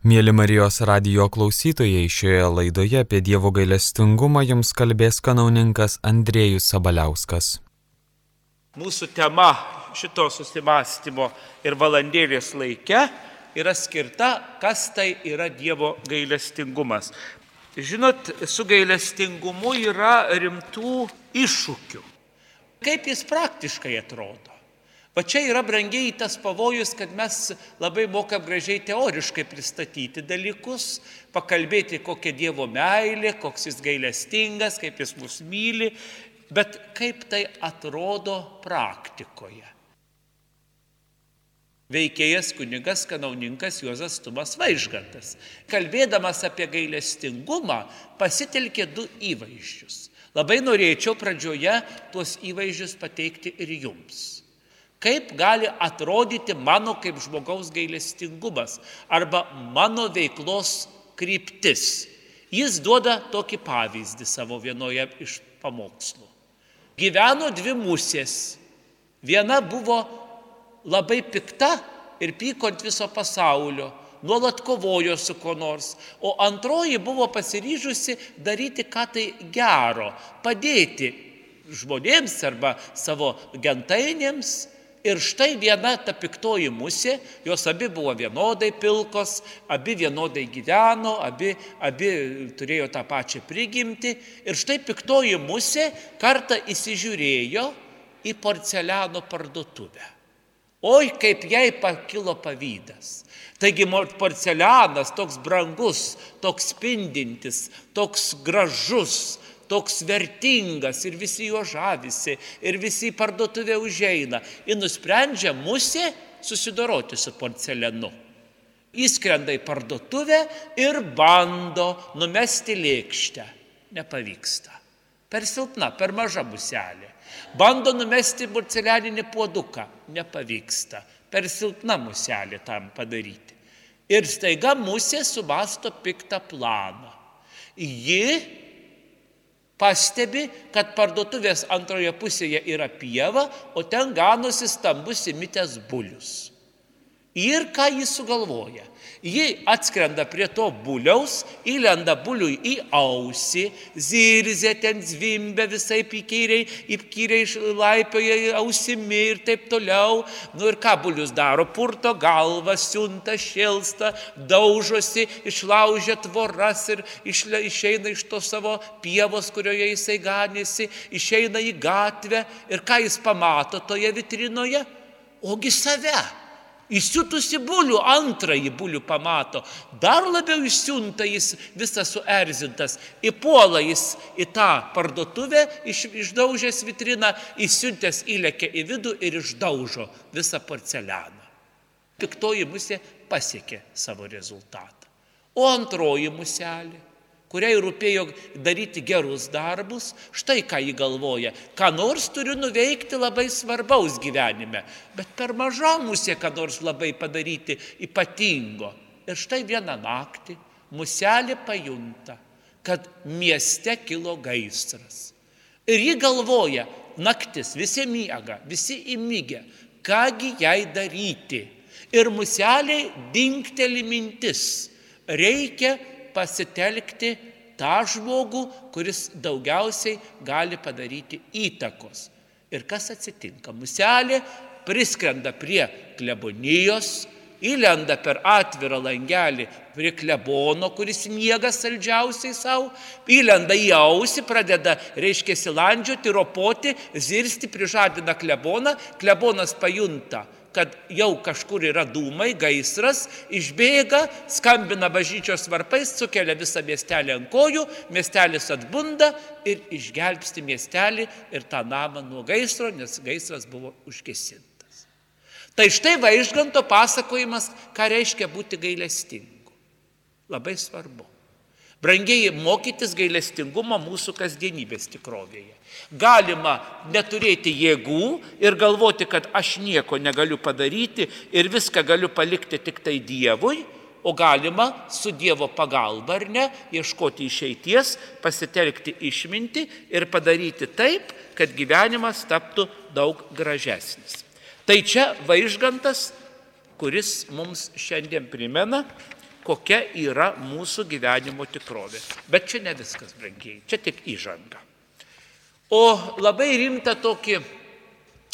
Mėly Marijos radio klausytojai, šioje laidoje apie Dievo gailestingumą jums kalbės kanauninkas Andrėjus Sabaliauskas. Mūsų tema šito susimastymo ir valandėlės laike yra skirta, kas tai yra Dievo gailestingumas. Žinot, su gailestingumu yra rimtų iššūkių. Kaip jis praktiškai atrodo? Va čia yra brangiai tas pavojus, kad mes labai mokam gražiai teoriškai pristatyti dalykus, pakalbėti, kokia Dievo meilė, koks jis gailestingas, kaip jis mus myli, bet kaip tai atrodo praktikoje. Veikėjas kunigas kanauninkas Juozas Tumas Vaižgantas, kalbėdamas apie gailestingumą, pasitelkė du įvaizdžius. Labai norėčiau pradžioje tuos įvaizdžius pateikti ir jums. Kaip gali atrodyti mano kaip žmogaus gailestingumas arba mano veiklos kryptis. Jis duoda tokį pavyzdį savo vienoje iš pamokslų. Gyveno dvi musės. Viena buvo labai pikta ir pyko ant viso pasaulio, nuolat kovojo su kuo nors, o antroji buvo pasiryžusi daryti ką tai gero, padėti žmonėms arba savo gentainėms Ir štai viena ta piktoji musė, jos abi buvo vienodai pilkos, abi vienodai gyveno, abi, abi turėjo tą pačią prigimtį. Ir štai piktoji musė kartą įsižiūrėjo į porceliano parduotuvę. Oi, kaip jai pakilo pavydas. Taigi porcelianas toks brangus, toks spindintis, toks gražus, toks vertingas ir visi juo žavisi ir visi į parduotuvę užeina. Ir nusprendžia musė susidoroti su porcelianu. Įskrenda į parduotuvę ir bando numesti lėkštę. Nepavyksta. Per silpna, per maža muselė. Bando numesti porcelianinį puoduką. Nepavyksta. Per silpna muselė tam padaryti. Ir staiga musė sumasto piktą planą. Ji pastebi, kad parduotuvės antroje pusėje yra pieva, o ten ganosi stambus įmitęs bulius. Ir ką jis sugalvoja? Ji atskrenda prie to buliaus, įlenda buliui į ausį, zirzė ten zvimbė visai įkyriai, įkyriai laipioja ausimi ir taip toliau. Nu ir ką bulius daro? Purto galvą, siunta, šilsta, daužosi, išlaužia tvoras ir išeina iš to savo pievos, kurioje jisai ganėsi, išeina į gatvę ir ką jis pamato toje vitrinoje? Ogi save Įsiutusi bulių, antrąjį bulių pamato, dar labiau išsiunta jis visas suerzintas, įpuola jis į tą parduotuvę, iš, išdaužęs vitriną, įsiuntęs įlėkia į vidų ir išdaužo visą porcelianą. Piktoji musė pasiekė savo rezultatą. O antroji muselė kuriai rūpėjo daryti gerus darbus, štai ką jį galvoja, ką nors turiu nuveikti labai svarbaus gyvenime, bet per maža musė ką nors labai padaryti ypatingo. Ir štai vieną naktį muselė pajunta, kad mieste kilo gaisras. Ir ji galvoja, naktis, visi miega, visi įmygę, kągi jai daryti. Ir museliai dinkteli mintis, reikia pasitelkti tą žmogų, kuris daugiausiai gali padaryti įtakos. Ir kas atsitinka? Muselė priskrenda prie klebonijos, įlenda per atvirą langelį prie klebono, kuris miega saldžiausiai savo, įlenda į ausį, pradeda, reiškia, silandžioti, ropoti, zirsti, prižadina kleboną, klebonas pajunta kad jau kažkur yra dūmai, gaisras, išbėga, skambina bažnyčios varpais, sukelia visą miestelį ant kojų, miestelis atbunda ir išgelbsti miestelį ir tą namą nuo gaisro, nes gaisras buvo užgesintas. Tai štai vaižganto pasakojimas, ką reiškia būti gailestingu. Labai svarbu. Brangiai mokytis gailestingumo mūsų kasdienybės tikrovėje. Galima neturėti jėgų ir galvoti, kad aš nieko negaliu padaryti ir viską galiu palikti tik tai Dievui, o galima su Dievo pagalba ar ne ieškoti išeities, pasitelkti išminti ir padaryti taip, kad gyvenimas taptų daug gražesnis. Tai čia vaižgantas, kuris mums šiandien primena, kokia yra mūsų gyvenimo tikrovė. Bet čia ne viskas, brangiai, čia tik įžanga. O labai rimta tokį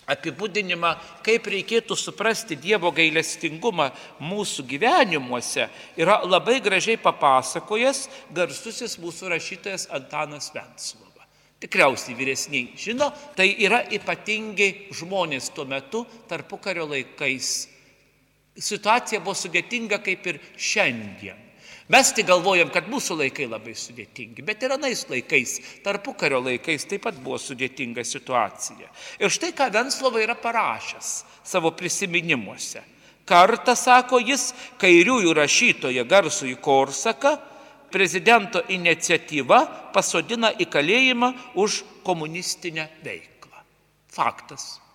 apibūdinimą, kaip reikėtų suprasti Dievo gailestingumą mūsų gyvenimuose, yra labai gražiai papasakojęs garsusis mūsų rašytojas Antanas Venslova. Tikriausiai vyresniai žino, tai yra ypatingai žmonės tuo metu tarpukario laikais. Situacija buvo sudėtinga kaip ir šiandien. Mes tik galvojam, kad mūsų laikai labai sudėtingi, bet ir anais laikais, tarpu kario laikais taip pat buvo sudėtinga situacija. Ir štai ką Venslova yra parašęs savo prisiminimuose. Kartą, sako jis, kairiųjų rašytoje garsų į Korsaką, prezidento iniciatyva pasodina į kalėjimą už komunistinę veiklą. Faktas.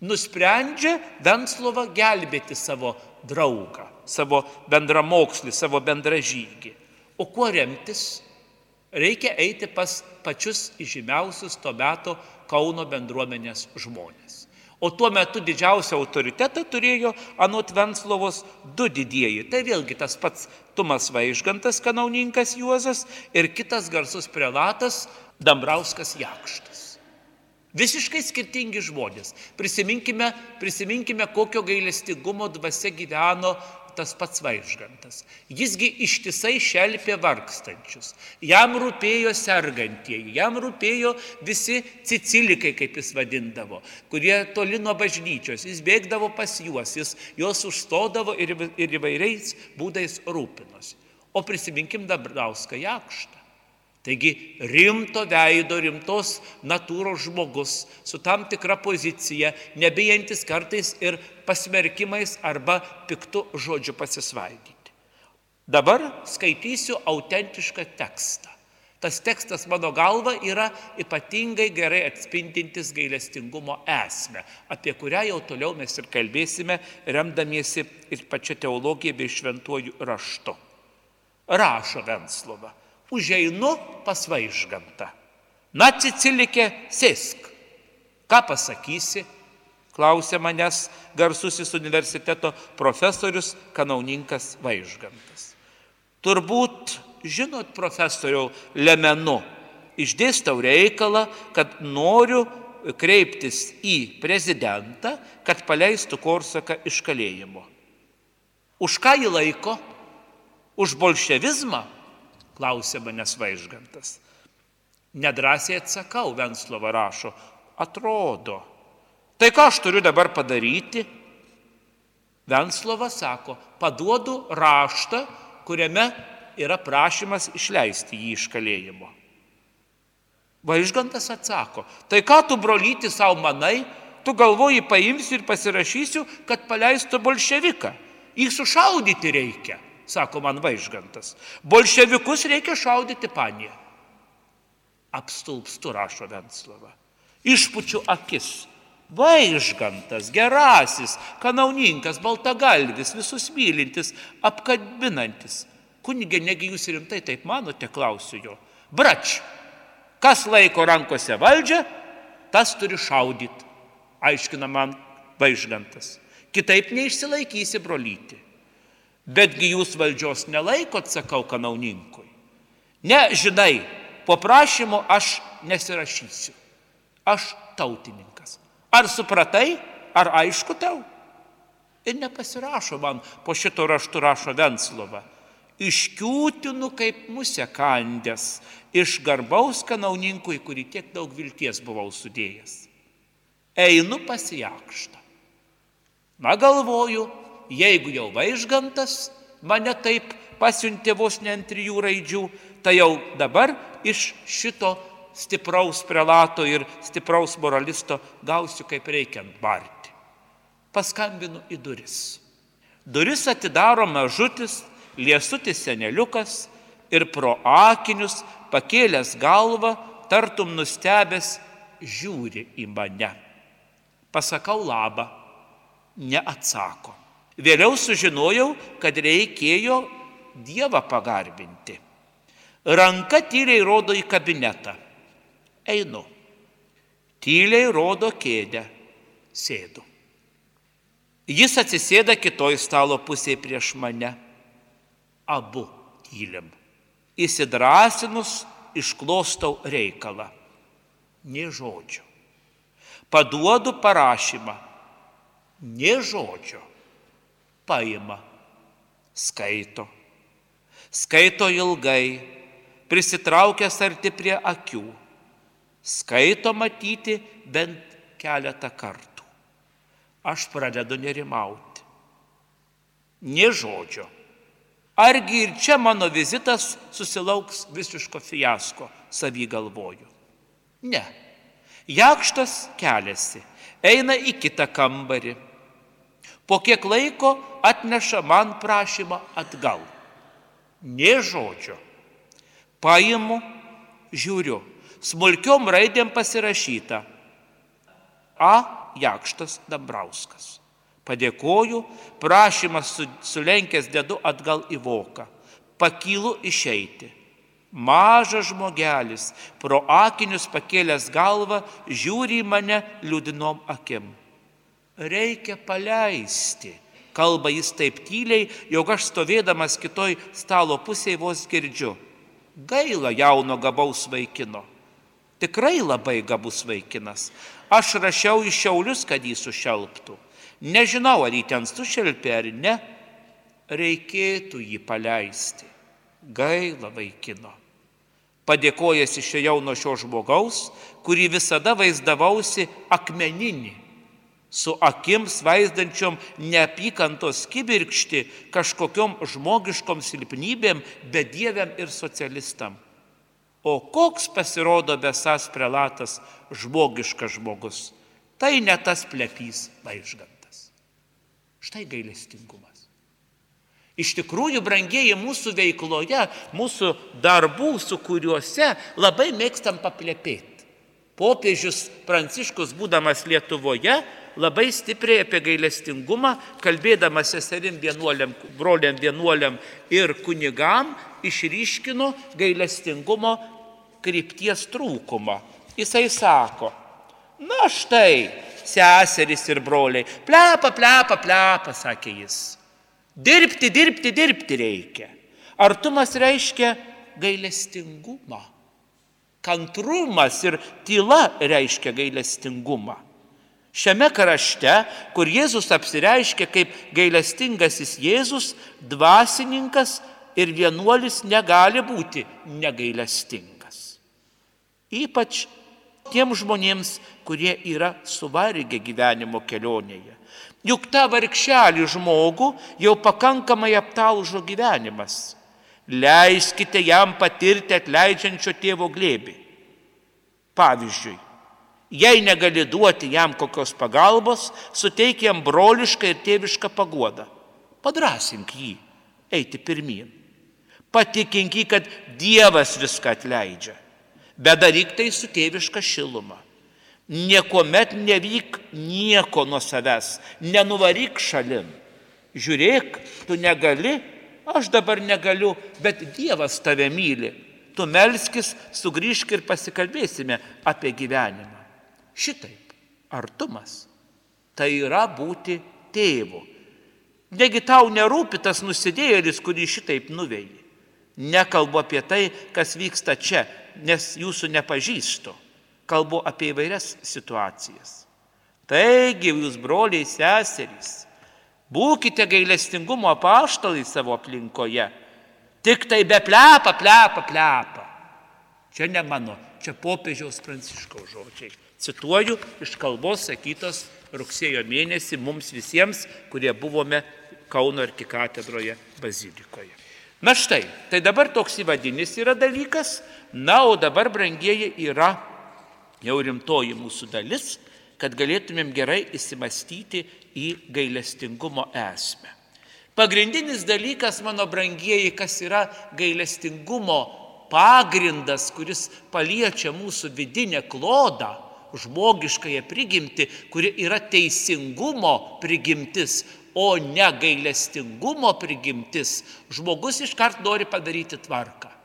Nusprendžia Venslova gelbėti savo draugą savo bendramokslį, savo bendražygį. O kuo remtis? Reikia eiti pas pačius žymiausius to meto Kauno bendruomenės žmonės. O tuo metu didžiausią autoritetą turėjo Anot Venslovos du didieji. Tai vėlgi tas pats Tumas Vaižgantas, kanauninkas Juozas ir kitas garsus prelatas Dambrauskas Jakštas. Visiškai skirtingi žmonės. Prisiminkime, prisiminkime kokio gailestingumo dvasia gyveno tas pats vaižgantas. Jisgi ištisai šelpė vargstančius. Jam rūpėjo sergantieji, jam rūpėjo visi cicilikai, kaip jis vadindavo, kurie toli nuo bažnyčios. Jis bėgdavo pas juos, jis juos užstodavo ir, ir įvairiais būdais rūpinosi. O prisiminkim Dabrauską Jakštą. Taigi rimto veido, rimtos natūros žmogus su tam tikra pozicija, nebijantis kartais ir pasmerkimais arba piktų žodžių pasisvaidyti. Dabar skaitysiu autentišką tekstą. Tas tekstas mano galva yra ypatingai gerai atspindintis gailestingumo esmę, apie kurią jau toliau mes ir kalbėsime, remdamiesi ir pačia teologija bei šventuoju raštu. Rašo Venslova užeinu pas vaižgantą. Na, Cicilikė, sėsk. Ką pasakysi? Klausė manęs garsusis universiteto profesorius kanauninkas Vaižgantas. Turbūt, žinot, profesoriau Lemenu, išdėstau reikalą, kad noriu kreiptis į prezidentą, kad paleistų Korsaką iš kalėjimo. Už ką jį laiko? Už bolševizmą? Klausė manęs vaižgantas. Nedrasiai atsakau, Venslova rašo, atrodo. Tai ką aš turiu dabar padaryti? Venslova sako, paduodu raštą, kuriame yra prašymas išleisti jį iš kalėjimo. Vaižgantas atsako, tai ką tu brolyti savo manai, tu galvoji paimsiu ir pasirašysiu, kad paleistų bolševiką. Jį sušaudyti reikia sako man vaižgantas. Bolševikus reikia šaudyti panie. Apstulpstu rašo Venslava. Išpučiu akis. Vaižgantas, gerasis, kanauninkas, baltagalvis, visus mylintis, apkabinantis. Kunigė, negi jūs rimtai taip manote, klausiu jo. Brač, kas laiko rankose valdžią, tas turi šaudyti, aiškina man vaižgantas. Kitaip neišsilaikysi brolyti. Betgi jūs valdžios nelaikot, sakau kanauninkui. Ne, žinai, po prašymu aš nesirašysiu. Aš tautininkas. Ar supratai, ar aišku tau? Ir nepasirašo man po šito raštu rašo Venslova. Iškiūtinu kaip musė kandės iš garbaus kanauninkui, kurį tiek daug vilties buvau sudėjęs. Einu pasijakštą. Na galvoju, jeigu jau vaižgantas mane taip pasiuntė vos ne ant trijų raidžių, tai jau dabar iš šito stipraus prelato ir stipraus moralisto gausiu kaip reikiant barti. Paskambinu į duris. Duris atidaro mažutis, liesutis seneliukas ir pro akinius, pakėlęs galvą, tartum nustebęs, žiūri į mane. Pasakau labą, neatsako. Vėliau sužinojau, kad reikėjo Dievą pagarbinti. Ranka tyliai rodo į kabinetą. Einu. Tyliai rodo kėdę. Sėdu. Jis atsisėda kitoj stalo pusėje prieš mane. Abu tylim. Įsidrasinus išklostau reikalą. Nė žodžio. Paduodu parašymą. Nė žodžio. Paima. Skaito. Skaito ilgai, prisitraukęs arti prie akių. Skaito matyti bent keletą kartų. Aš pradedu nerimauti. Nė žodžio. Argi ir čia mano vizitas susilauks visiško fiasko, savy galvoju. Ne. Jakštas keliasi, eina į kitą kambarį. Po kiek laiko atneša man prašymą atgal. Nė žodžio. Paimu, žiūriu, smulkiom raidėm pasirašyta. A. Jakštas Dambrauskas. Padėkoju, prašymas su, sulenkęs dedu atgal į voką. Pakylu išeiti. Mažas žmogelis, pro akinius pakėlęs galvą, žiūri į mane liūdinom akim. Reikia paleisti. Kalba jis taip tyliai, jog aš stovėdamas kitoj stalo pusėje vos girdžiu. Gaila jauno gabaus vaikino. Tikrai labai gabus vaikinas. Aš rašiau iš šiaulius, kad jį sušelptų. Nežinau, ar jį ten sušelpė ar ne, reikėtų jį paleisti. Gaila vaikino. Padėkojęs išėjau nuo šio žmogaus, kurį visada vaizdavausi akmeninį, su akims vaizdančiom neapykantos kibirkšti kažkokiom žmogiškom silpnybėm, bedieviam ir socialistam. O koks pasirodo besas prelatas žmogiškas žmogus? Tai ne tas plepys vaižgan. Štai gailestingumas. Iš tikrųjų, brangieji, mūsų veikloje, mūsų darbų, su kuriuose labai mėgstam paplepėti. Popiežius Pranciškus, būdamas Lietuvoje, labai stipriai apie gailestingumą, kalbėdamas seserim vienuoliam, broliam vienuoliam ir kunigam, išryškino gailestingumo krypties trūkumą. Jisai sako, na štai, seserys ir broliai. Plepa, plepa, plepa, sakė jis. Dirbti, dirbti, dirbti reikia. Artumas reiškia gailestingumą. Kantrumas ir tyla reiškia gailestingumą. Šiame krašte, kur Jėzus apsireiškia kaip gailestingasis Jėzus, dvasininkas ir vienuolis negali būti negailestingas. Ypač tiem žmonėms, kurie yra suvargę gyvenimo kelionėje. Juk tą vargšelį žmogų jau pakankamai aptalžo gyvenimas. Leiskite jam patirti atleidžiančio tėvo glėbį. Pavyzdžiui, jei negali duoti jam kokios pagalbos, suteik jam brolišką ir tėvišką paguodą. Padrasink jį eiti pirmin. Patikink jį, kad Dievas viską atleidžia bet daryk tai su tėviška šiluma. Niekuomet nevyk nieko nuo savęs, nenuvaryk šalin. Žiūrėk, tu negali, aš dabar negaliu, bet Dievas tave myli. Tu melskis, sugrįžk ir pasikalbėsime apie gyvenimą. Šitaip, artumas. Tai yra būti tėvu. Negi tau nerūpi tas nusidėjėlis, kurį šitaip nuvėjai. Nekalbu apie tai, kas vyksta čia, nes jūsų nepažįstu. Kalbu apie įvairias situacijas. Taigi, jūs broliai seserys, būkite gailestingumo apaštalai savo aplinkoje. Tik tai be plepa, plepa, plepa. Čia ne mano, čia popiežiaus pranciškaus žodžiai. Cituoju iš kalbos sakytos rugsėjo mėnesį mums visiems, kurie buvome Kauno arkikatedroje bazilikoje. Na štai, tai dabar toks įvadinis yra dalykas, Na, o dabar, brangieji, yra jau rimtoji mūsų dalis, kad galėtumėm gerai įsimastyti į gailestingumo esmę. Pagrindinis dalykas, mano brangieji, kas yra gailestingumo pagrindas, kuris paliečia mūsų vidinę klodą, žmogiškąją prigimtį, kuri yra teisingumo prigimtis, o ne gailestingumo prigimtis, žmogus iškart nori padaryti tvarką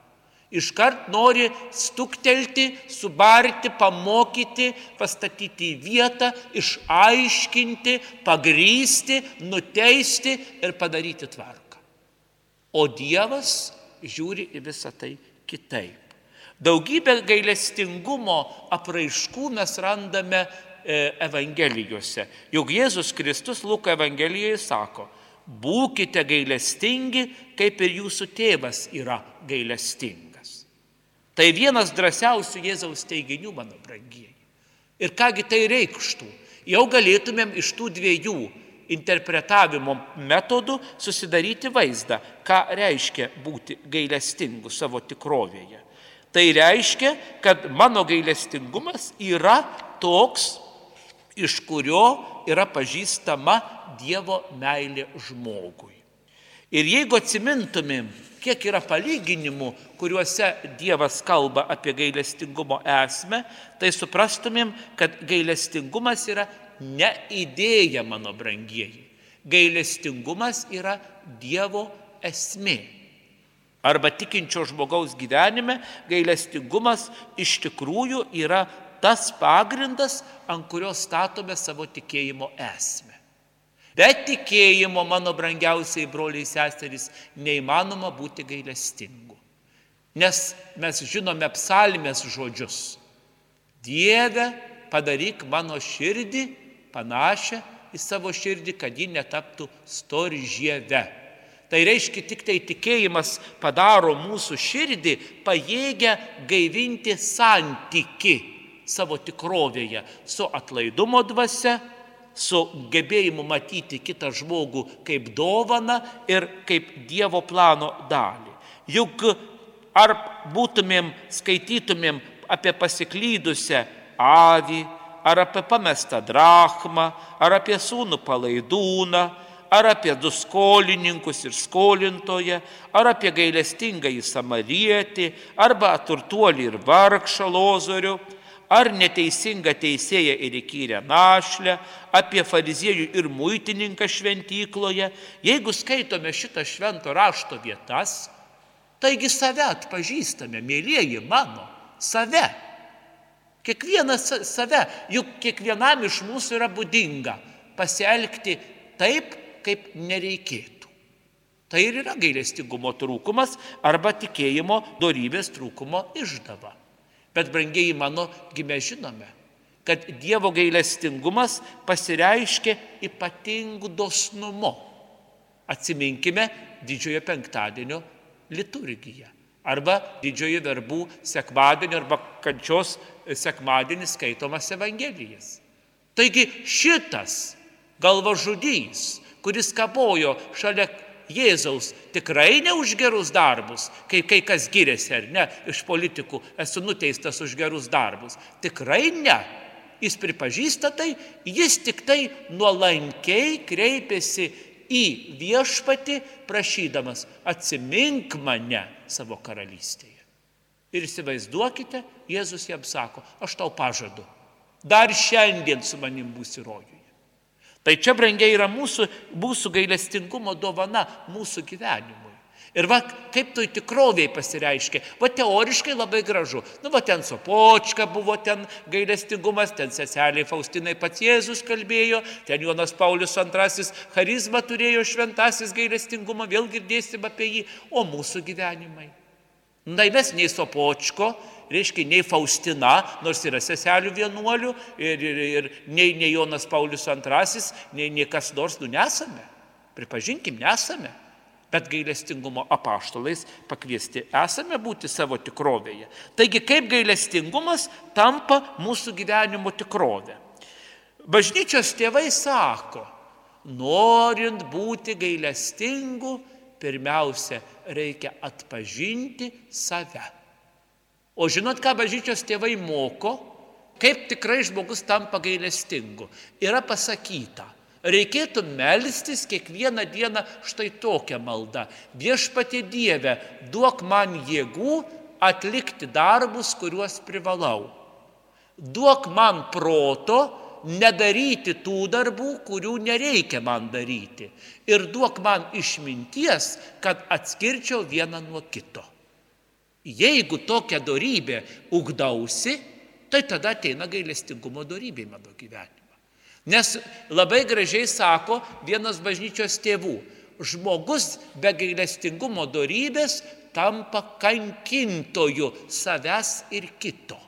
iškart nori stuktelti, subarti, pamokyti, pastatyti į vietą, išaiškinti, pagrysti, nuteisti ir padaryti tvarką. O Dievas žiūri į visą tai kitaip. Daugybę gailestingumo apraiškų mes randame e, Evangelijose. Juk Jėzus Kristus Luko Evangelijoje sako, būkite gailestingi, kaip ir jūsų tėvas yra gailestingas. Tai vienas drąsiausių Jėzaus teiginių, mano brangieji. Ir kągi tai reikštų? Jau galėtumėm iš tų dviejų interpretavimo metodų susidaryti vaizdą, ką reiškia būti gailestingu savo tikrovėje. Tai reiškia, kad mano gailestingumas yra toks, iš kurio yra pažįstama Dievo meilė žmogui. Ir jeigu atsimintumėm, kiek yra palyginimų, kuriuose Dievas kalba apie gailestingumo esmę, tai suprastumėm, kad gailestingumas yra ne idėja, mano brangieji. Gailestingumas yra Dievo esmė. Arba tikinčio žmogaus gyvenime gailestingumas iš tikrųjų yra tas pagrindas, ant kurio statome savo tikėjimo esmę. Be tikėjimo, mano brangiausiai broliai seserys, neįmanoma būti gailestingu. Nes mes žinome psalmės žodžius. Dieve, padaryk mano širdį panašią į savo širdį, kad ji netaptų storžyve. Tai reiškia, tik tai tikėjimas padaro mūsų širdį pajėgę gaivinti santyki savo tikrovėje su atlaidumo dvasia, su gebėjimu matyti kitą žmogų kaip dovana ir kaip Dievo plano dalį. Juk ar būtumėm, skaitytumėm apie pasiklydusią avį, ar apie pamestą drachmą, ar apie sūnų palaidūną, ar apie du skolininkus ir skolintoją, ar apie gailestingą į samarietį, arba turtuolį ir vargšą lozorių, ar neteisingą teisėją ir įkyrę našlę, apie fariziejų ir muitininką šventykloje, jeigu skaitome šitą švento rašto vietas, taigi save atpažįstame, mėlyjeji mano, save. Kiekvienas save, juk kiekvienam iš mūsų yra būdinga pasielgti taip, kaip nereikėtų. Tai ir yra gailestingumo trūkumas arba tikėjimo darybės trūkumo išdava. Bet, brangiai mano, gimė žinome, kad Dievo gailestingumas pasireiškia ypatingų dosnumu. Atsiminkime didžiojo penktadienio liturgiją. Arba didžiojo verbų sekmadienio arba kančios sekmadienį skaitomas Evangelijas. Taigi šitas galvažudys, kuris kabojo šalia Jėzaus tikrai ne už gerus darbus, kai kai kas giriasi ar ne, iš politikų esu nuteistas už gerus darbus. Tikrai ne. Jis pripažįsta tai, jis tik tai nuolankiai kreipiasi į viešpatį, prašydamas atsimink mane savo karalystėje. Ir įsivaizduokite, Jėzus jam sako, aš tau pažadu, dar šiandien su manim būsi rojuje. Tai čia, brangiai, yra mūsų, mūsų gailestingumo dovana mūsų gyvenimui. Ir va, kaip tai tikroviai pasireiškia. Va, teoriškai labai gražu. Nu, va, ten Sopočka buvo, ten gailestingumas, ten seseliai Faustinai pats Jėzus kalbėjo, ten Jonas Paulius II charizmą turėjo šventasis gailestingumą, vėl girdėsim apie jį, o mūsų gyvenimai. Na, mes nei Sopočko, reiškia, nei Faustina, nors yra seselių vienuolių, ir, ir, ir nei, nei Jonas Paulius II, nei, nei kas nors, nu nesame. Pripažinkim, nesame. Bet gailestingumo apaštalais pakviesti esame būti savo tikrovėje. Taigi kaip gailestingumas tampa mūsų gyvenimo tikrovė. Bažnyčios tėvai sako, norint būti gailestingu, pirmiausia, reikia atpažinti save. O žinot, ką bažnyčios tėvai moko? Kaip tikrai žmogus tampa gailestingu. Yra pasakyta, reikėtų melstis kiekvieną dieną štai tokią maldą. Viešpatie Dieve, duok man jėgų atlikti darbus, kuriuos privalau. Duok man proto nedaryti tų darbų, kurių nereikia man daryti. Ir duok man išminties, kad atskirčiau vieną nuo kito. Jeigu tokia darybė ugdausi, tai tada ateina gailestingumo darybė į mano gyvenimą. Nes labai gražiai sako vienas bažnyčios tėvų, žmogus be gailestingumo darybės tampa kankintoju savęs ir kito.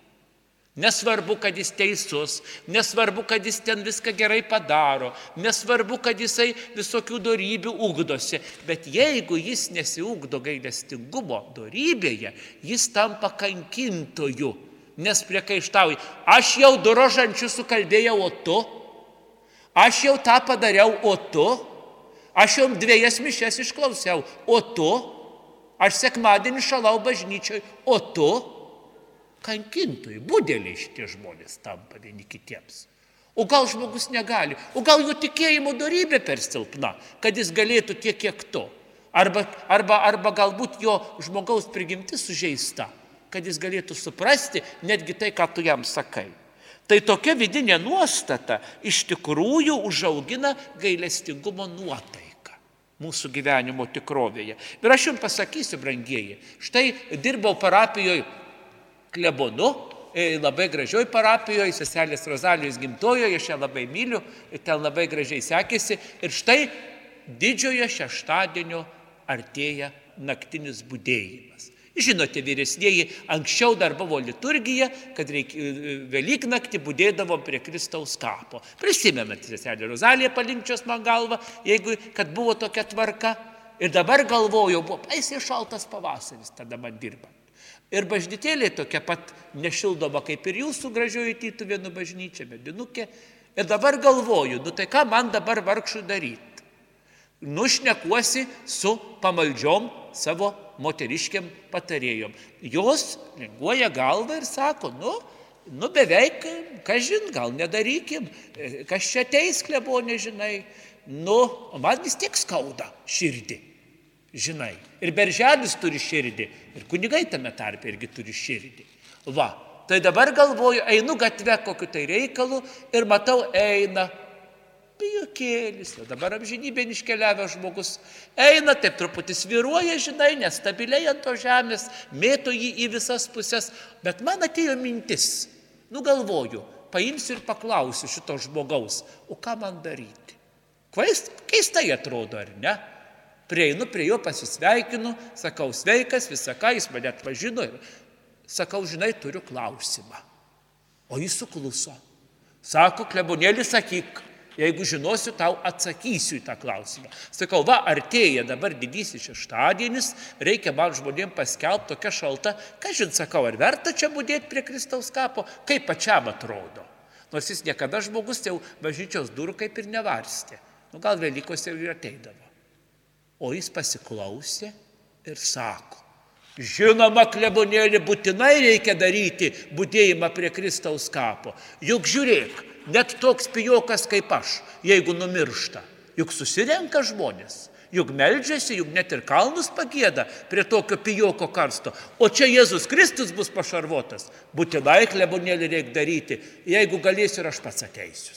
Nesvarbu, kad jis teisus, nesvarbu, kad jis ten viską gerai padaro, nesvarbu, kad jisai visokių darybių ugdosi, bet jeigu jis nesiugdo gailestingumo darybėje, jis tampa kankintoju, nes priekaištauja, aš jau du rožančius sukalbėjau, o tu, aš jau tą padariau, o tu, aš jau dviejas mišes išklausiau, o tu, aš sekmadienį šalau bažnyčioj, o tu, kankintojai, budeliai šitie žmonės tampa vieni kitiems. O gal žmogus negali, o gal jo tikėjimo darybė per silpna, kad jis galėtų tiek, kiek to. Arba, arba, arba galbūt jo žmogaus prigimtis sužeista, kad jis galėtų suprasti netgi tai, ką tu jam sakai. Tai tokia vidinė nuostata iš tikrųjų užaugina gailestingumo nuotaiką mūsų gyvenimo tikrovėje. Ir aš jums pasakysiu, brangieji, štai dirbau parapijoje klebonu, e, labai gražioj parapijoje, seselės Rozalijos gimtojoje, aš ją labai myliu, ten labai gražiai sekėsi. Ir štai didžiojo šeštadienio artėja naktinis būdėjimas. Žinote, vyresnėji, anksčiau dar buvo liturgija, kad reik, e, Velyknaktį būdėdavom prie Kristaus kapo. Prisimenate, seselė Rozalija palinkčios man galvą, jeigu, kad buvo tokia tvarka. Ir dabar galvoju, buvo baisiai šaltas pavasaris, tada man dirbant. Ir bažnytėlė tokia pat nešildoma kaip ir jūsų gražioji tytuvėnų bažnyčia, medinukė. Ir dabar galvoju, nu tai ką man dabar vargšų daryti? Nušnekuosi su pamaldžiom savo moteriškiam patarėjom. Jos linguoja galvą ir sako, nu, nu beveik, kažin, gal nedarykim, kas čia teis klebo, nežinai. Nu, man vis tiek skauda širdį žinai. Ir berželis turi širdį, ir kunigai tame tarpe irgi turi širdį. Va, tai dabar galvoju, einu gatve kokiu tai reikalu ir matau eina. Pijokėlis, o dabar amžinybė iškeliavęs žmogus eina, taip truputį sviruoja, žinai, nestabiliai ant to žemės, mėto jį į visas pusės, bet man atėjo mintis, nugalvoju, paimsiu ir paklausiu šito žmogaus, o ką man daryti. Keistai atrodo, ar ne? Prieinu prie jo, pasisveikinu, sakau sveikas, visą ką jis mane atpažino ir sakau, žinai, turiu klausimą. O jis sukluso. Sako, klebonėlį sakyk, jeigu žinosiu, tau atsakysiu į tą klausimą. Sakau, va, artėja dabar didysis šeštadienis, reikia man žmonėm paskelbti tokia šalta, ką žin, sakau, ar verta čia būdėti prie Kristaus kapo, kaip pačiam atrodo. Nors jis niekada žmogus jau bažnyčios durų kaip ir nevarstė. Nu, gal Velykose jau ir ateidavo. O jis pasiklausė ir sako, žinoma, klebonėlį būtinai reikia daryti būdėjimą prie Kristaus kapo. Juk žiūrėk, net toks pijokas kaip aš, jeigu numiršta, juk susirenka žmonės. Juk meldžiasi, juk net ir kalnus pagėda prie tokio pijoko karsto. O čia Jėzus Kristus bus pašarvotas. Būtinai klebonėlį reikia daryti. Jeigu galėsiu ir aš pats ateisiu.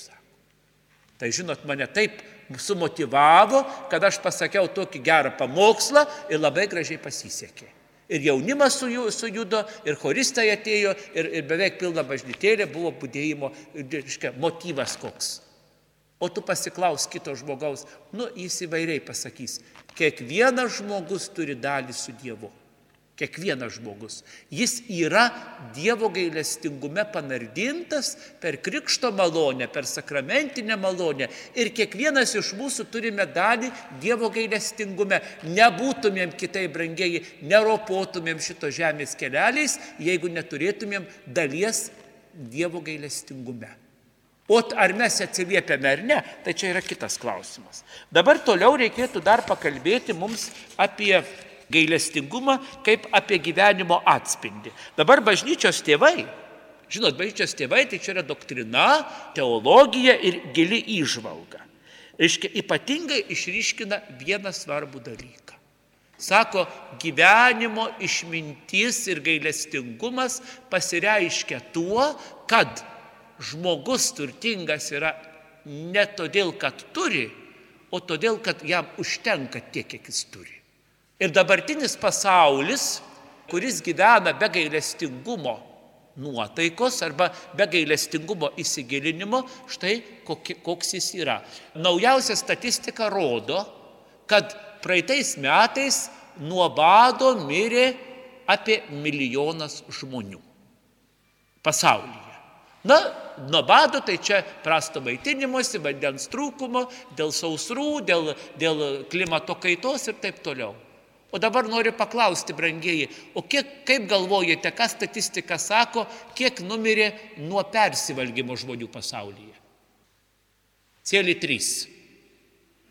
Tai žinot, mane taip sumotivavo, kad aš pasakiau tokį gerą pamokslą ir labai gražiai pasisekė. Ir jaunimas sujudo, ir choristai atėjo, ir, ir beveik pilna bažnytėlė buvo būdėjimo reiškia, motyvas koks. O tu pasiklaus kito žmogaus, nu jis įvairiai pasakys, kiekvienas žmogus turi dalį su Dievu. Kiekvienas žmogus. Jis yra Dievo gailestingume panardintas per krikšto malonę, per sakramentinę malonę. Ir kiekvienas iš mūsų turime dalį Dievo gailestingume. Nebūtumėm kitai brangiai, neropotumėm šito žemės kelialiais, jeigu neturėtumėm dalies Dievo gailestingume. O ar mes atsiliepiame ar ne, tai čia yra kitas klausimas. Dabar toliau reikėtų dar pakalbėti mums apie gailestingumą kaip apie gyvenimo atspindį. Dabar bažnyčios tėvai, žinot, bažnyčios tėvai tai čia yra doktrina, teologija ir gili įžvalga. Reiškia, ypatingai išryškina vieną svarbų dalyką. Sako, gyvenimo išmintis ir gailestingumas pasireiškia tuo, kad žmogus turtingas yra ne todėl, kad turi, o todėl, kad jam užtenka tiek, kiek jis turi. Ir dabartinis pasaulis, kuris gyvena be gailestingumo nuotaikos arba be gailestingumo įsigilinimo, štai koks jis yra. Naujausia statistika rodo, kad praeitais metais nuo bado mirė apie milijonas žmonių pasaulyje. Na, nuo bado tai čia prasto maitinimuose, vandens trūkumo, dėl sausrų, dėl, dėl klimato kaitos ir taip toliau. O dabar noriu paklausti, brangieji, o kiek, kaip galvojate, ką statistika sako, kiek numirė nuo persivalgymo žmonių pasaulyje? Cėlį 3.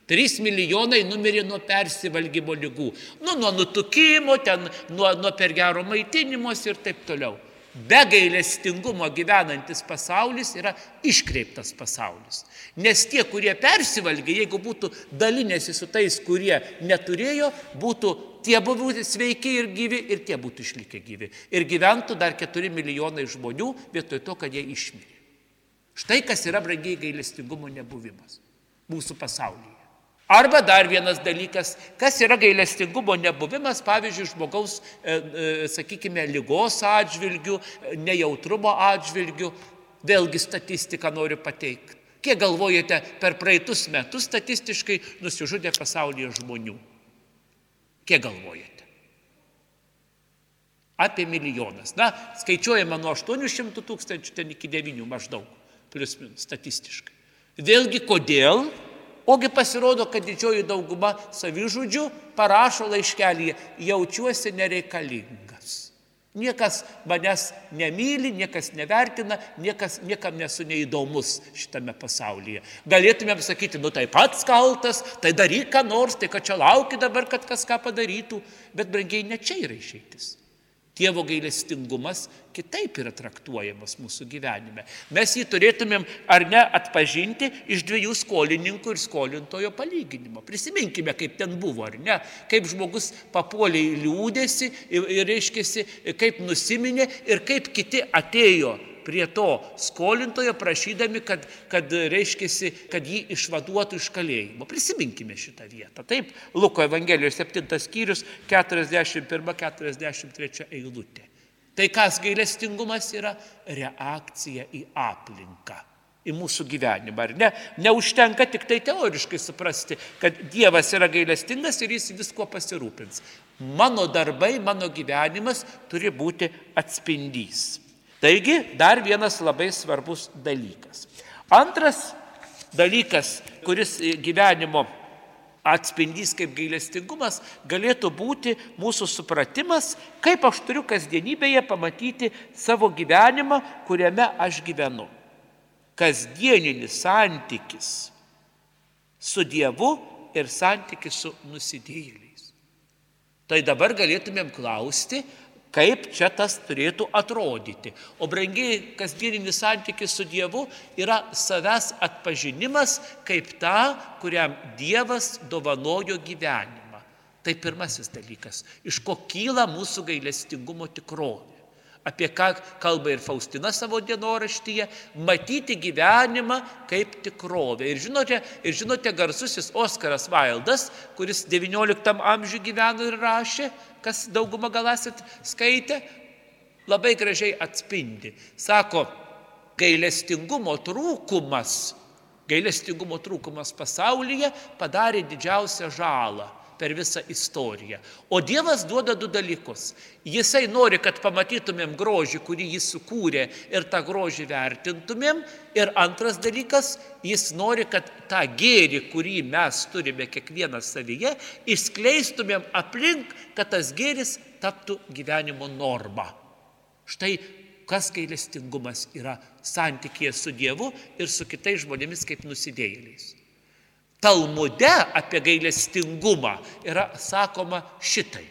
3 milijonai numirė nuo persivalgymo lygų. Nu, nuo nutukimo, ten, nuo, nuo per gero maitinimos ir taip toliau. Be gailestingumo gyvenantis pasaulis yra iškreiptas pasaulis. Nes tie, kurie persivalgė, jeigu būtų dalinėsi su tais, kurie neturėjo, būtų tie būtų sveiki ir gyvi ir tie būtų išlikę gyvi. Ir gyventų dar 4 milijonai žmonių vietoj to, kad jie išmirė. Štai kas yra brangiai gailestingumo nebuvimas mūsų pasaulyje. Arba dar vienas dalykas, kas yra gailestingumo nebuvimas, pavyzdžiui, žmogaus, e, e, sakykime, lygos atžvilgių, nejautrumo atžvilgių. Vėlgi statistiką noriu pateikti. Kiek galvojate, per praeitus metus statistiškai nusižudė pasaulyje žmonių? Kiek galvojate? Apie milijonas. Na, skaičiuojama nuo 800 tūkstančių ten iki 9 maždaug, plius minus statistiškai. Vėlgi, kodėl? Ogi pasirodo, kad didžioji dauguma savižudžių parašo laiškelį, jaučiuosi nereikalingas. Niekas manęs nemyli, niekas nevertina, niekas, niekam nesu neįdomus šitame pasaulyje. Galėtumėm sakyti, nu tai pats kaltas, tai daryk ką nors, tai kad čia lauki dabar, kad kas ką padarytų, bet brangiai ne čia yra išeitis. Tėvo gailestingumas kitaip yra traktuojamas mūsų gyvenime. Mes jį turėtumėm ar ne atpažinti iš dviejų skolininkų ir skolintojo palyginimo. Prisiminkime, kaip ten buvo, ar ne, kaip žmogus papuolė į liūdėsi ir, ir reiškėsi, kaip nusiminė ir kaip kiti atėjo prie to skolintojo prašydami, kad, kad reiškėsi, kad jį išvaduotų iš kalėjimo. Prisiminkime šitą vietą. Taip, Luko Evangelijos 7 skyrius 41-43 eilutė. Tai kas gailestingumas yra? Reakcija į aplinką į mūsų gyvenimą, ar ne? Neužtenka tik tai teoriškai suprasti, kad Dievas yra gailestingas ir jis visko pasirūpins. Mano darbai, mano gyvenimas turi būti atspindys. Taigi, dar vienas labai svarbus dalykas. Antras dalykas, kuris gyvenimo atspindys kaip gailestingumas, galėtų būti mūsų supratimas, kaip aš turiu kasdienybėje pamatyti savo gyvenimą, kuriame aš gyvenu. Kasdieninis santykis su Dievu ir santykis su nusidėjėliais. Tai dabar galėtumėm klausti, kaip čia tas turėtų atrodyti. O brangiai kasdieninis santykis su Dievu yra savęs atpažinimas kaip ta, kuriam Dievas dovanojo gyvenimą. Tai pirmasis dalykas, iš ko kyla mūsų gailestingumo tikrovė apie ką kalba ir Faustina savo dienoraštyje, matyti gyvenimą kaip tikrovę. Ir žinote, ir žinote garsusis Oskaras Vaildas, kuris XIX amžiuje gyveno ir rašė, kas daugumą gal esat skaitę, labai gražiai atspindi. Sako, gailestingumo trūkumas, gailestingumo trūkumas pasaulyje padarė didžiausią žalą per visą istoriją. O Dievas duoda du dalykus. Jisai nori, kad pamatytumėm grožį, kurį jis sukūrė ir tą grožį vertintumėm. Ir antras dalykas, jis nori, kad tą gėrį, kurį mes turime kiekvienas savyje, išskleistumėm aplink, kad tas gėris taptų gyvenimo norma. Štai kas gailestingumas yra santykėje su Dievu ir su kitais žmonėmis kaip nusidėjėliais. Talmude apie gailestingumą yra sakoma šitai.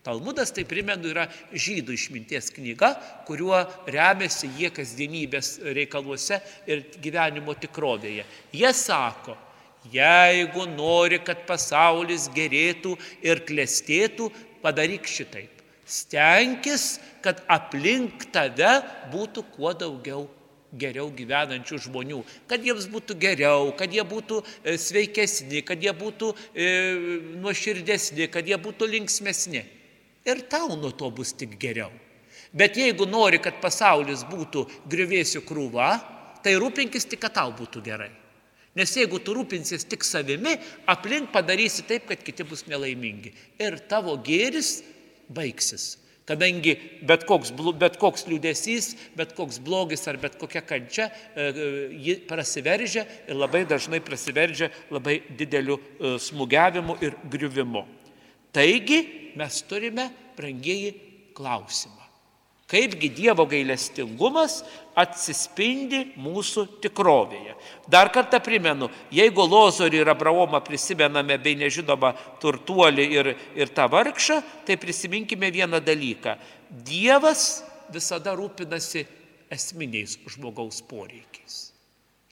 Talmudas, tai primenu, yra žydų išminties knyga, kuriuo remiasi jie kasdienybės reikaluose ir gyvenimo tikrovėje. Jie sako, jeigu nori, kad pasaulis gerėtų ir klestėtų, padaryk šitaip. Stenkis, kad aplink tave būtų kuo daugiau geriau gyvenančių žmonių, kad jiems būtų geriau, kad jie būtų e, sveikesni, kad jie būtų e, nuoširdesni, kad jie būtų linksmesni. Ir tau nuo to bus tik geriau. Bet jeigu nori, kad pasaulis būtų grįvėsių krūva, tai rūpinkis tik, kad tau būtų gerai. Nes jeigu tu rūpinsies tik savimi, aplink padarysi taip, kad kiti bus nelaimingi. Ir tavo gėris baigsis. Kadangi bet koks, bet koks liūdėsys, bet koks blogis ar bet kokia kančia, e, e, ji prasiveržia ir labai dažnai prasiveržia labai dideliu e, smūgiavimu ir griuvimu. Taigi mes turime, brangieji, klausimą. Kaipgi Dievo gailestingumas atsispindi mūsų tikrovėje. Dar kartą primenu, jeigu Lozorį ir Abraomą prisimename bei nežinoma turtuolį ir, ir tą vargšą, tai prisiminkime vieną dalyką. Dievas visada rūpinasi esminiais žmogaus poreikiais.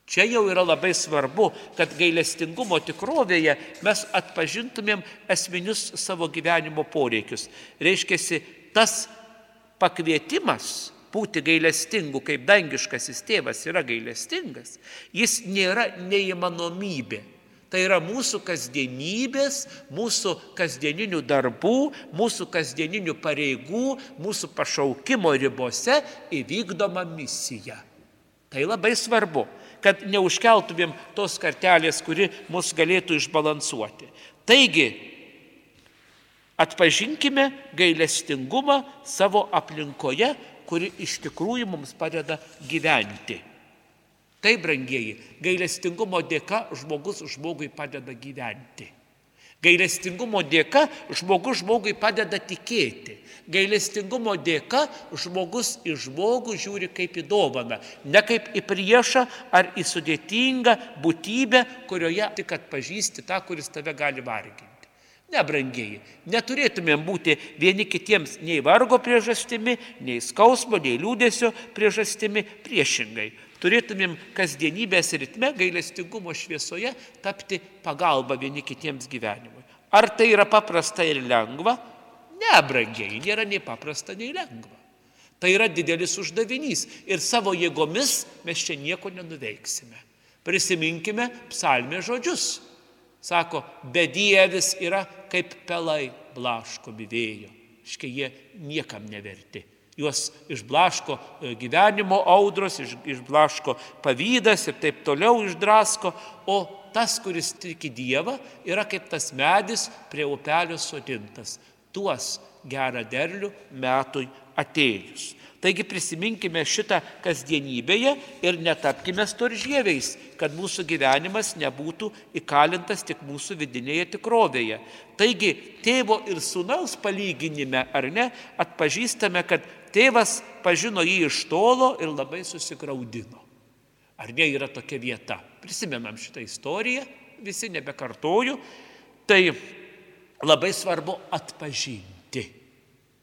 Čia jau yra labai svarbu, kad gailestingumo tikrovėje mes atpažintumėm esminius savo gyvenimo poreikius. Reiškia, tas pakvietimas būti gailestingu, kaip dangiškasis tėvas yra gailestingas, jis nėra neįmanomybė. Tai yra mūsų kasdienybės, mūsų kasdieninių darbų, mūsų kasdieninių pareigų, mūsų pašaukimo ribose įvykdoma misija. Tai labai svarbu, kad neužkeltumėm tos kartelės, kuri mus galėtų išbalansuoti. Taigi, Atpažinkime gailestingumą savo aplinkoje, kuri iš tikrųjų mums padeda gyventi. Tai, brangieji, gailestingumo dėka žmogus žmogui padeda gyventi. Gailestingumo dėka žmogus žmogui padeda tikėti. Gailestingumo dėka žmogus į žmogų žiūri kaip į dovaną, ne kaip į priešą ar į sudėtingą būtybę, kurioje tik atpažįsti tą, kuris tave gali varginti. Nebrangiai, neturėtumėm būti vieni kitiems nei vargo priežastimi, nei skausmo, nei liūdėsio priežastimi, priešingai. Turėtumėm kasdienybės ritme, gailestingumo šviesoje tapti pagalba vieni kitiems gyvenimui. Ar tai yra paprasta ir lengva? Nebrangiai, nėra nei paprasta, nei lengva. Tai yra didelis uždavinys ir savo jėgomis mes čia nieko nenuveiksime. Prisiminkime psalmės žodžius. Sako, bedievis yra kaip pelai blaškomi vėjo. Škai jie niekam neverti. Juos išblaško e, gyvenimo audros, iš, išblaško pavydas ir taip toliau išdrasko, o tas, kuris tiki Dievą, yra kaip tas medis prie upelio sodintas. Tuos gerą derlių metui atėjus. Taigi prisiminkime šitą kasdienybėje ir netapkime storžieviais, kad mūsų gyvenimas nebūtų įkalintas tik mūsų vidinėje tikrovėje. Taigi tėvo ir sunaus palyginime, ar ne, atpažįstame, kad tėvas pažino jį iš tolo ir labai susigaudino. Ar ne yra tokia vieta? Prisimenam šitą istoriją, visi nebekartoju. Tai labai svarbu atpažinti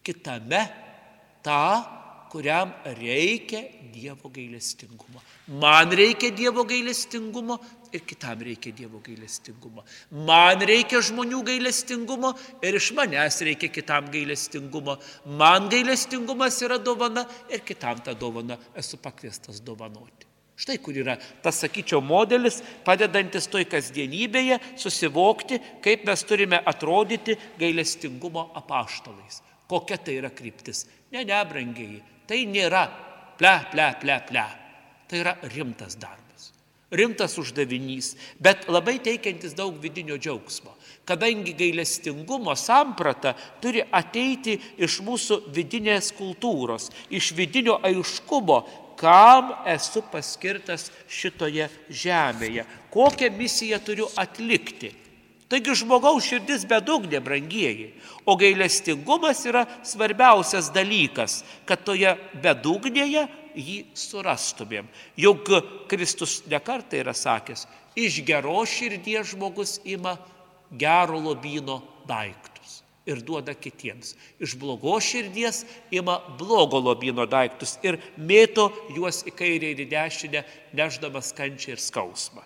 kitame tą kuriam reikia Dievo gailestingumo. Man reikia Dievo gailestingumo ir kitam reikia Dievo gailestingumo. Man reikia žmonių gailestingumo ir iš manęs reikia kitam gailestingumo. Man gailestingumas yra dovana ir kitam tą dovaną esu pakviestas dovanoti. Štai kur yra tas, sakyčiau, modelis, padedantis toj kasdienybėje susivokti, kaip mes turime atrodyti gailestingumo apaštalais. Kokia tai yra kryptis? Ne, ne, brangiai, Tai nėra ple, ple, ple, ple. Tai yra rimtas darbas. Rimtas uždavinys, bet labai teikiantis daug vidinio džiaugsmo. Kadangi gailestingumo samprata turi ateiti iš mūsų vidinės kultūros, iš vidinio aiškumo, kam esu paskirtas šitoje žemėje, kokią misiją turiu atlikti. Taigi žmogaus širdis bedugnė, brangieji, o gailestingumas yra svarbiausias dalykas, kad toje bedugnėje jį surastumėm. Juk Kristus nekartai yra sakęs, iš geros širdies žmogus ima gero lobino daiktus ir duoda kitiems. Iš blogos širdies ima blogo lobino daiktus ir mėto juos į kairę ir į dešinę, neždamas kančią ir skausmą.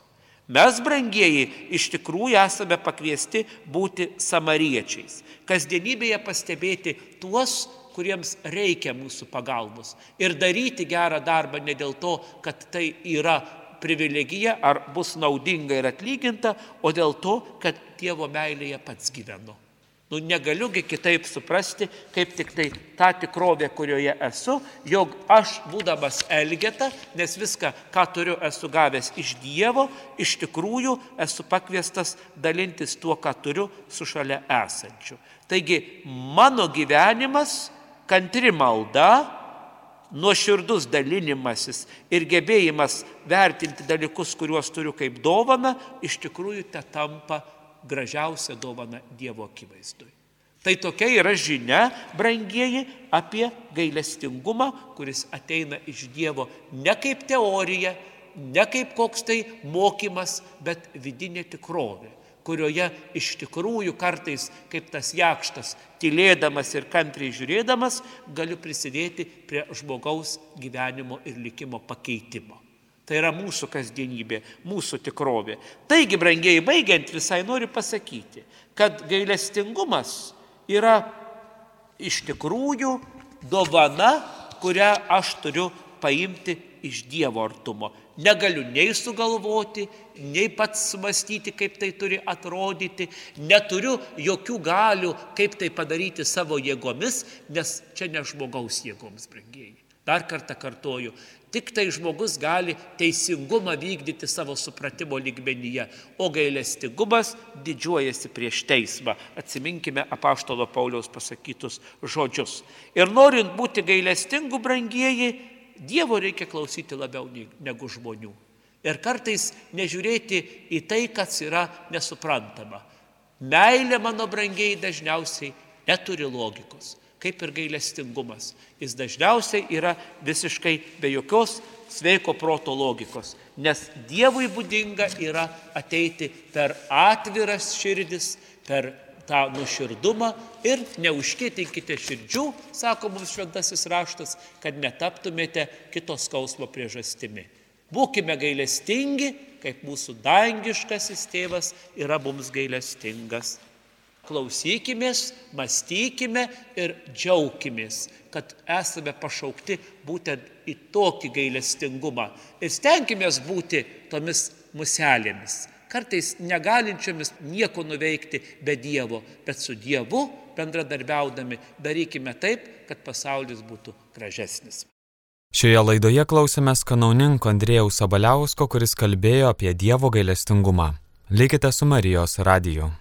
Mes, brangieji, iš tikrųjų esame pakviesti būti samariečiais. Kasdienybėje pastebėti tuos, kuriems reikia mūsų pagalbos. Ir daryti gerą darbą ne dėl to, kad tai yra privilegija ar bus naudinga ir atlyginta, o dėl to, kad Dievo meilėje pats gyvenu. Nu, negaliugi kitaip suprasti, kaip tik tai ta tikrovė, kurioje esu, jog aš būdamas Elgeta, nes viską, ką turiu, esu gavęs iš Dievo, iš tikrųjų esu pakviestas dalintis tuo, ką turiu, su šalia esančiu. Taigi mano gyvenimas, kantri malda, nuoširdus dalinimasis ir gebėjimas vertinti dalykus, kuriuos turiu kaip dovana, iš tikrųjų te tampa gražiausia dovana Dievo akivaizdui. Tai tokia yra žinia, brangieji, apie gailestingumą, kuris ateina iš Dievo ne kaip teorija, ne kaip koks tai mokymas, bet vidinė tikrovė, kurioje iš tikrųjų kartais, kaip tas jakštas, tylėdamas ir kantriai žiūrėdamas, galiu prisidėti prie žmogaus gyvenimo ir likimo pakeitimo. Tai yra mūsų kasdienybė, mūsų tikrovė. Taigi, brangiai, baigiant visai noriu pasakyti, kad gailestingumas yra iš tikrųjų dovana, kurią aš turiu paimti iš Dievo artumo. Negaliu nei sugalvoti, nei pats sumastyti, kaip tai turi atrodyti, neturiu jokių galių, kaip tai padaryti savo jėgomis, nes čia ne žmogaus jėgoms, brangiai. Dar kartą kartoju, Tik tai žmogus gali teisingumą vykdyti savo supratimo lygmenyje, o gailestingumas didžiuojasi prieš teismą. Atsiminkime apaštalo Pauliaus pasakytus žodžius. Ir norint būti gailestingu, brangieji, Dievo reikia klausyti labiau negu žmonių. Ir kartais nežiūrėti į tai, kas yra nesuprantama. Meilė, mano brangiai, dažniausiai neturi logikos kaip ir gailestingumas. Jis dažniausiai yra visiškai be jokios sveiko proto logikos, nes Dievui būdinga yra ateiti per atviras širdis, per tą nuširdumą ir neužkėtinkite širdžių, sako mums šventasis raštas, kad netaptumėte kitos skausmo priežastimi. Būkime gailestingi, kaip mūsų dangiškasis tėvas yra mums gailestingas klausykimės, mąstykime ir džiaukimės, kad esame pašaukti būtent į tokį gailestingumą. Ir stenkimės būti tomis muselėmis, kartais negalinčiomis nieko nuveikti be Dievo, bet su Dievu bendradarbiaudami darykime taip, kad pasaulis būtų gražesnis. Šioje laidoje klausėmės kanauninko Andrėjaus Sabaliausko, kuris kalbėjo apie Dievo gailestingumą. Likite su Marijos radiju.